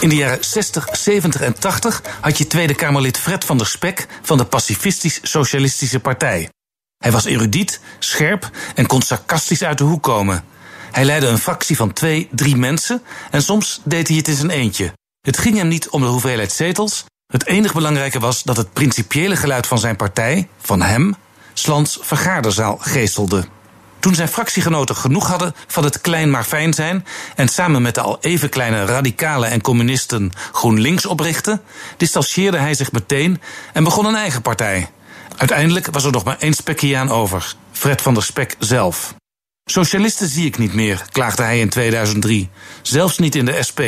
In de jaren 60, 70 en 80 had je Tweede Kamerlid Fred van der Spek van de Pacifistisch-Socialistische Partij. Hij was erudiet, scherp en kon sarcastisch uit de hoek komen. Hij leidde een fractie van twee, drie mensen en soms deed hij het in zijn eentje. Het ging hem niet om de hoeveelheid zetels. Het enige belangrijke was dat het principiële geluid van zijn partij, van hem, Slans vergaderzaal geestelde. Toen zijn fractiegenoten genoeg hadden van het klein maar fijn zijn en samen met de al even kleine radicalen en communisten GroenLinks oprichtten, distancieerde hij zich meteen en begon een eigen partij. Uiteindelijk was er nog maar één spekkiaan over, Fred van der Spek zelf. Socialisten zie ik niet meer, klaagde hij in 2003, zelfs niet in de SP.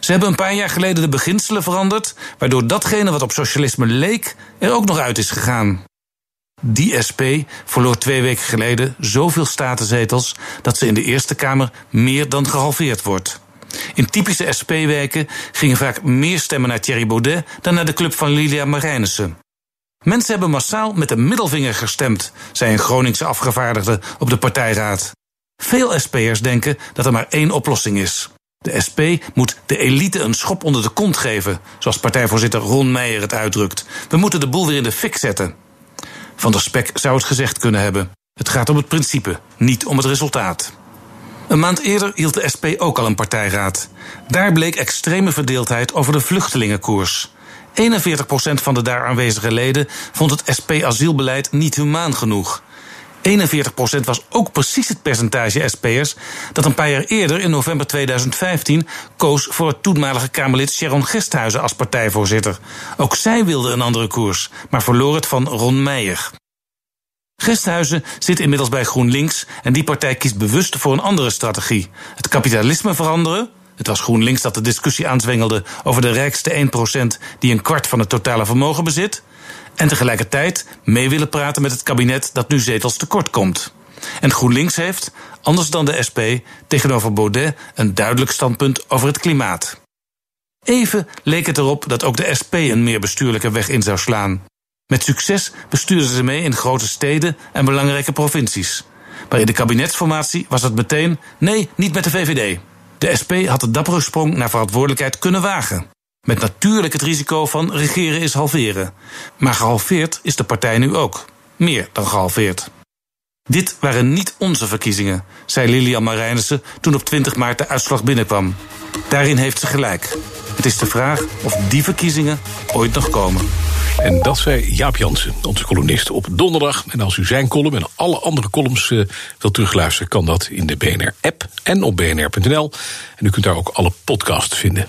Ze hebben een paar jaar geleden de beginselen veranderd, waardoor datgene wat op socialisme leek er ook nog uit is gegaan. Die SP verloor twee weken geleden zoveel statenzetels dat ze in de Eerste Kamer meer dan gehalveerd wordt. In typische SP-wijken gingen vaak meer stemmen naar Thierry Baudet dan naar de club van Lilia Marijnissen. Mensen hebben massaal met de middelvinger gestemd, zei een Groningse afgevaardigde op de partijraad. Veel SP'ers denken dat er maar één oplossing is. De SP moet de elite een schop onder de kont geven, zoals partijvoorzitter Ron Meijer het uitdrukt. We moeten de boel weer in de fik zetten. Van der Spek zou het gezegd kunnen hebben. Het gaat om het principe, niet om het resultaat. Een maand eerder hield de SP ook al een partijraad. Daar bleek extreme verdeeldheid over de vluchtelingenkoers. 41% van de daar aanwezige leden vond het SP-asielbeleid niet humaan genoeg. 41% was ook precies het percentage SP'ers dat een paar jaar eerder, in november 2015, koos voor het toenmalige Kamerlid Sharon Gesthuizen als partijvoorzitter. Ook zij wilde een andere koers, maar verloor het van Ron Meijer. Gesthuizen zit inmiddels bij GroenLinks en die partij kiest bewust voor een andere strategie: het kapitalisme veranderen. Het was GroenLinks dat de discussie aanzwengelde over de rijkste 1% die een kwart van het totale vermogen bezit en tegelijkertijd mee willen praten met het kabinet dat nu zetels tekort komt. En GroenLinks heeft, anders dan de SP, tegenover Baudet een duidelijk standpunt over het klimaat. Even leek het erop dat ook de SP een meer bestuurlijke weg in zou slaan. Met succes bestuurden ze mee in grote steden en belangrijke provincies. Maar in de kabinetsformatie was het meteen: nee, niet met de VVD. De SP had de dappere sprong naar verantwoordelijkheid kunnen wagen. Met natuurlijk het risico van regeren is halveren. Maar gehalveerd is de partij nu ook. Meer dan gehalveerd. Dit waren niet onze verkiezingen, zei Lilian Marijnissen toen op 20 maart de uitslag binnenkwam. Daarin heeft ze gelijk. Het is de vraag of die verkiezingen ooit nog komen. En dat zei Jaap Jansen, onze columnist, op donderdag. En als u zijn column en alle andere columns uh, wilt terugluisteren... kan dat in de BNR-app en op bnr.nl. En u kunt daar ook alle podcasts vinden.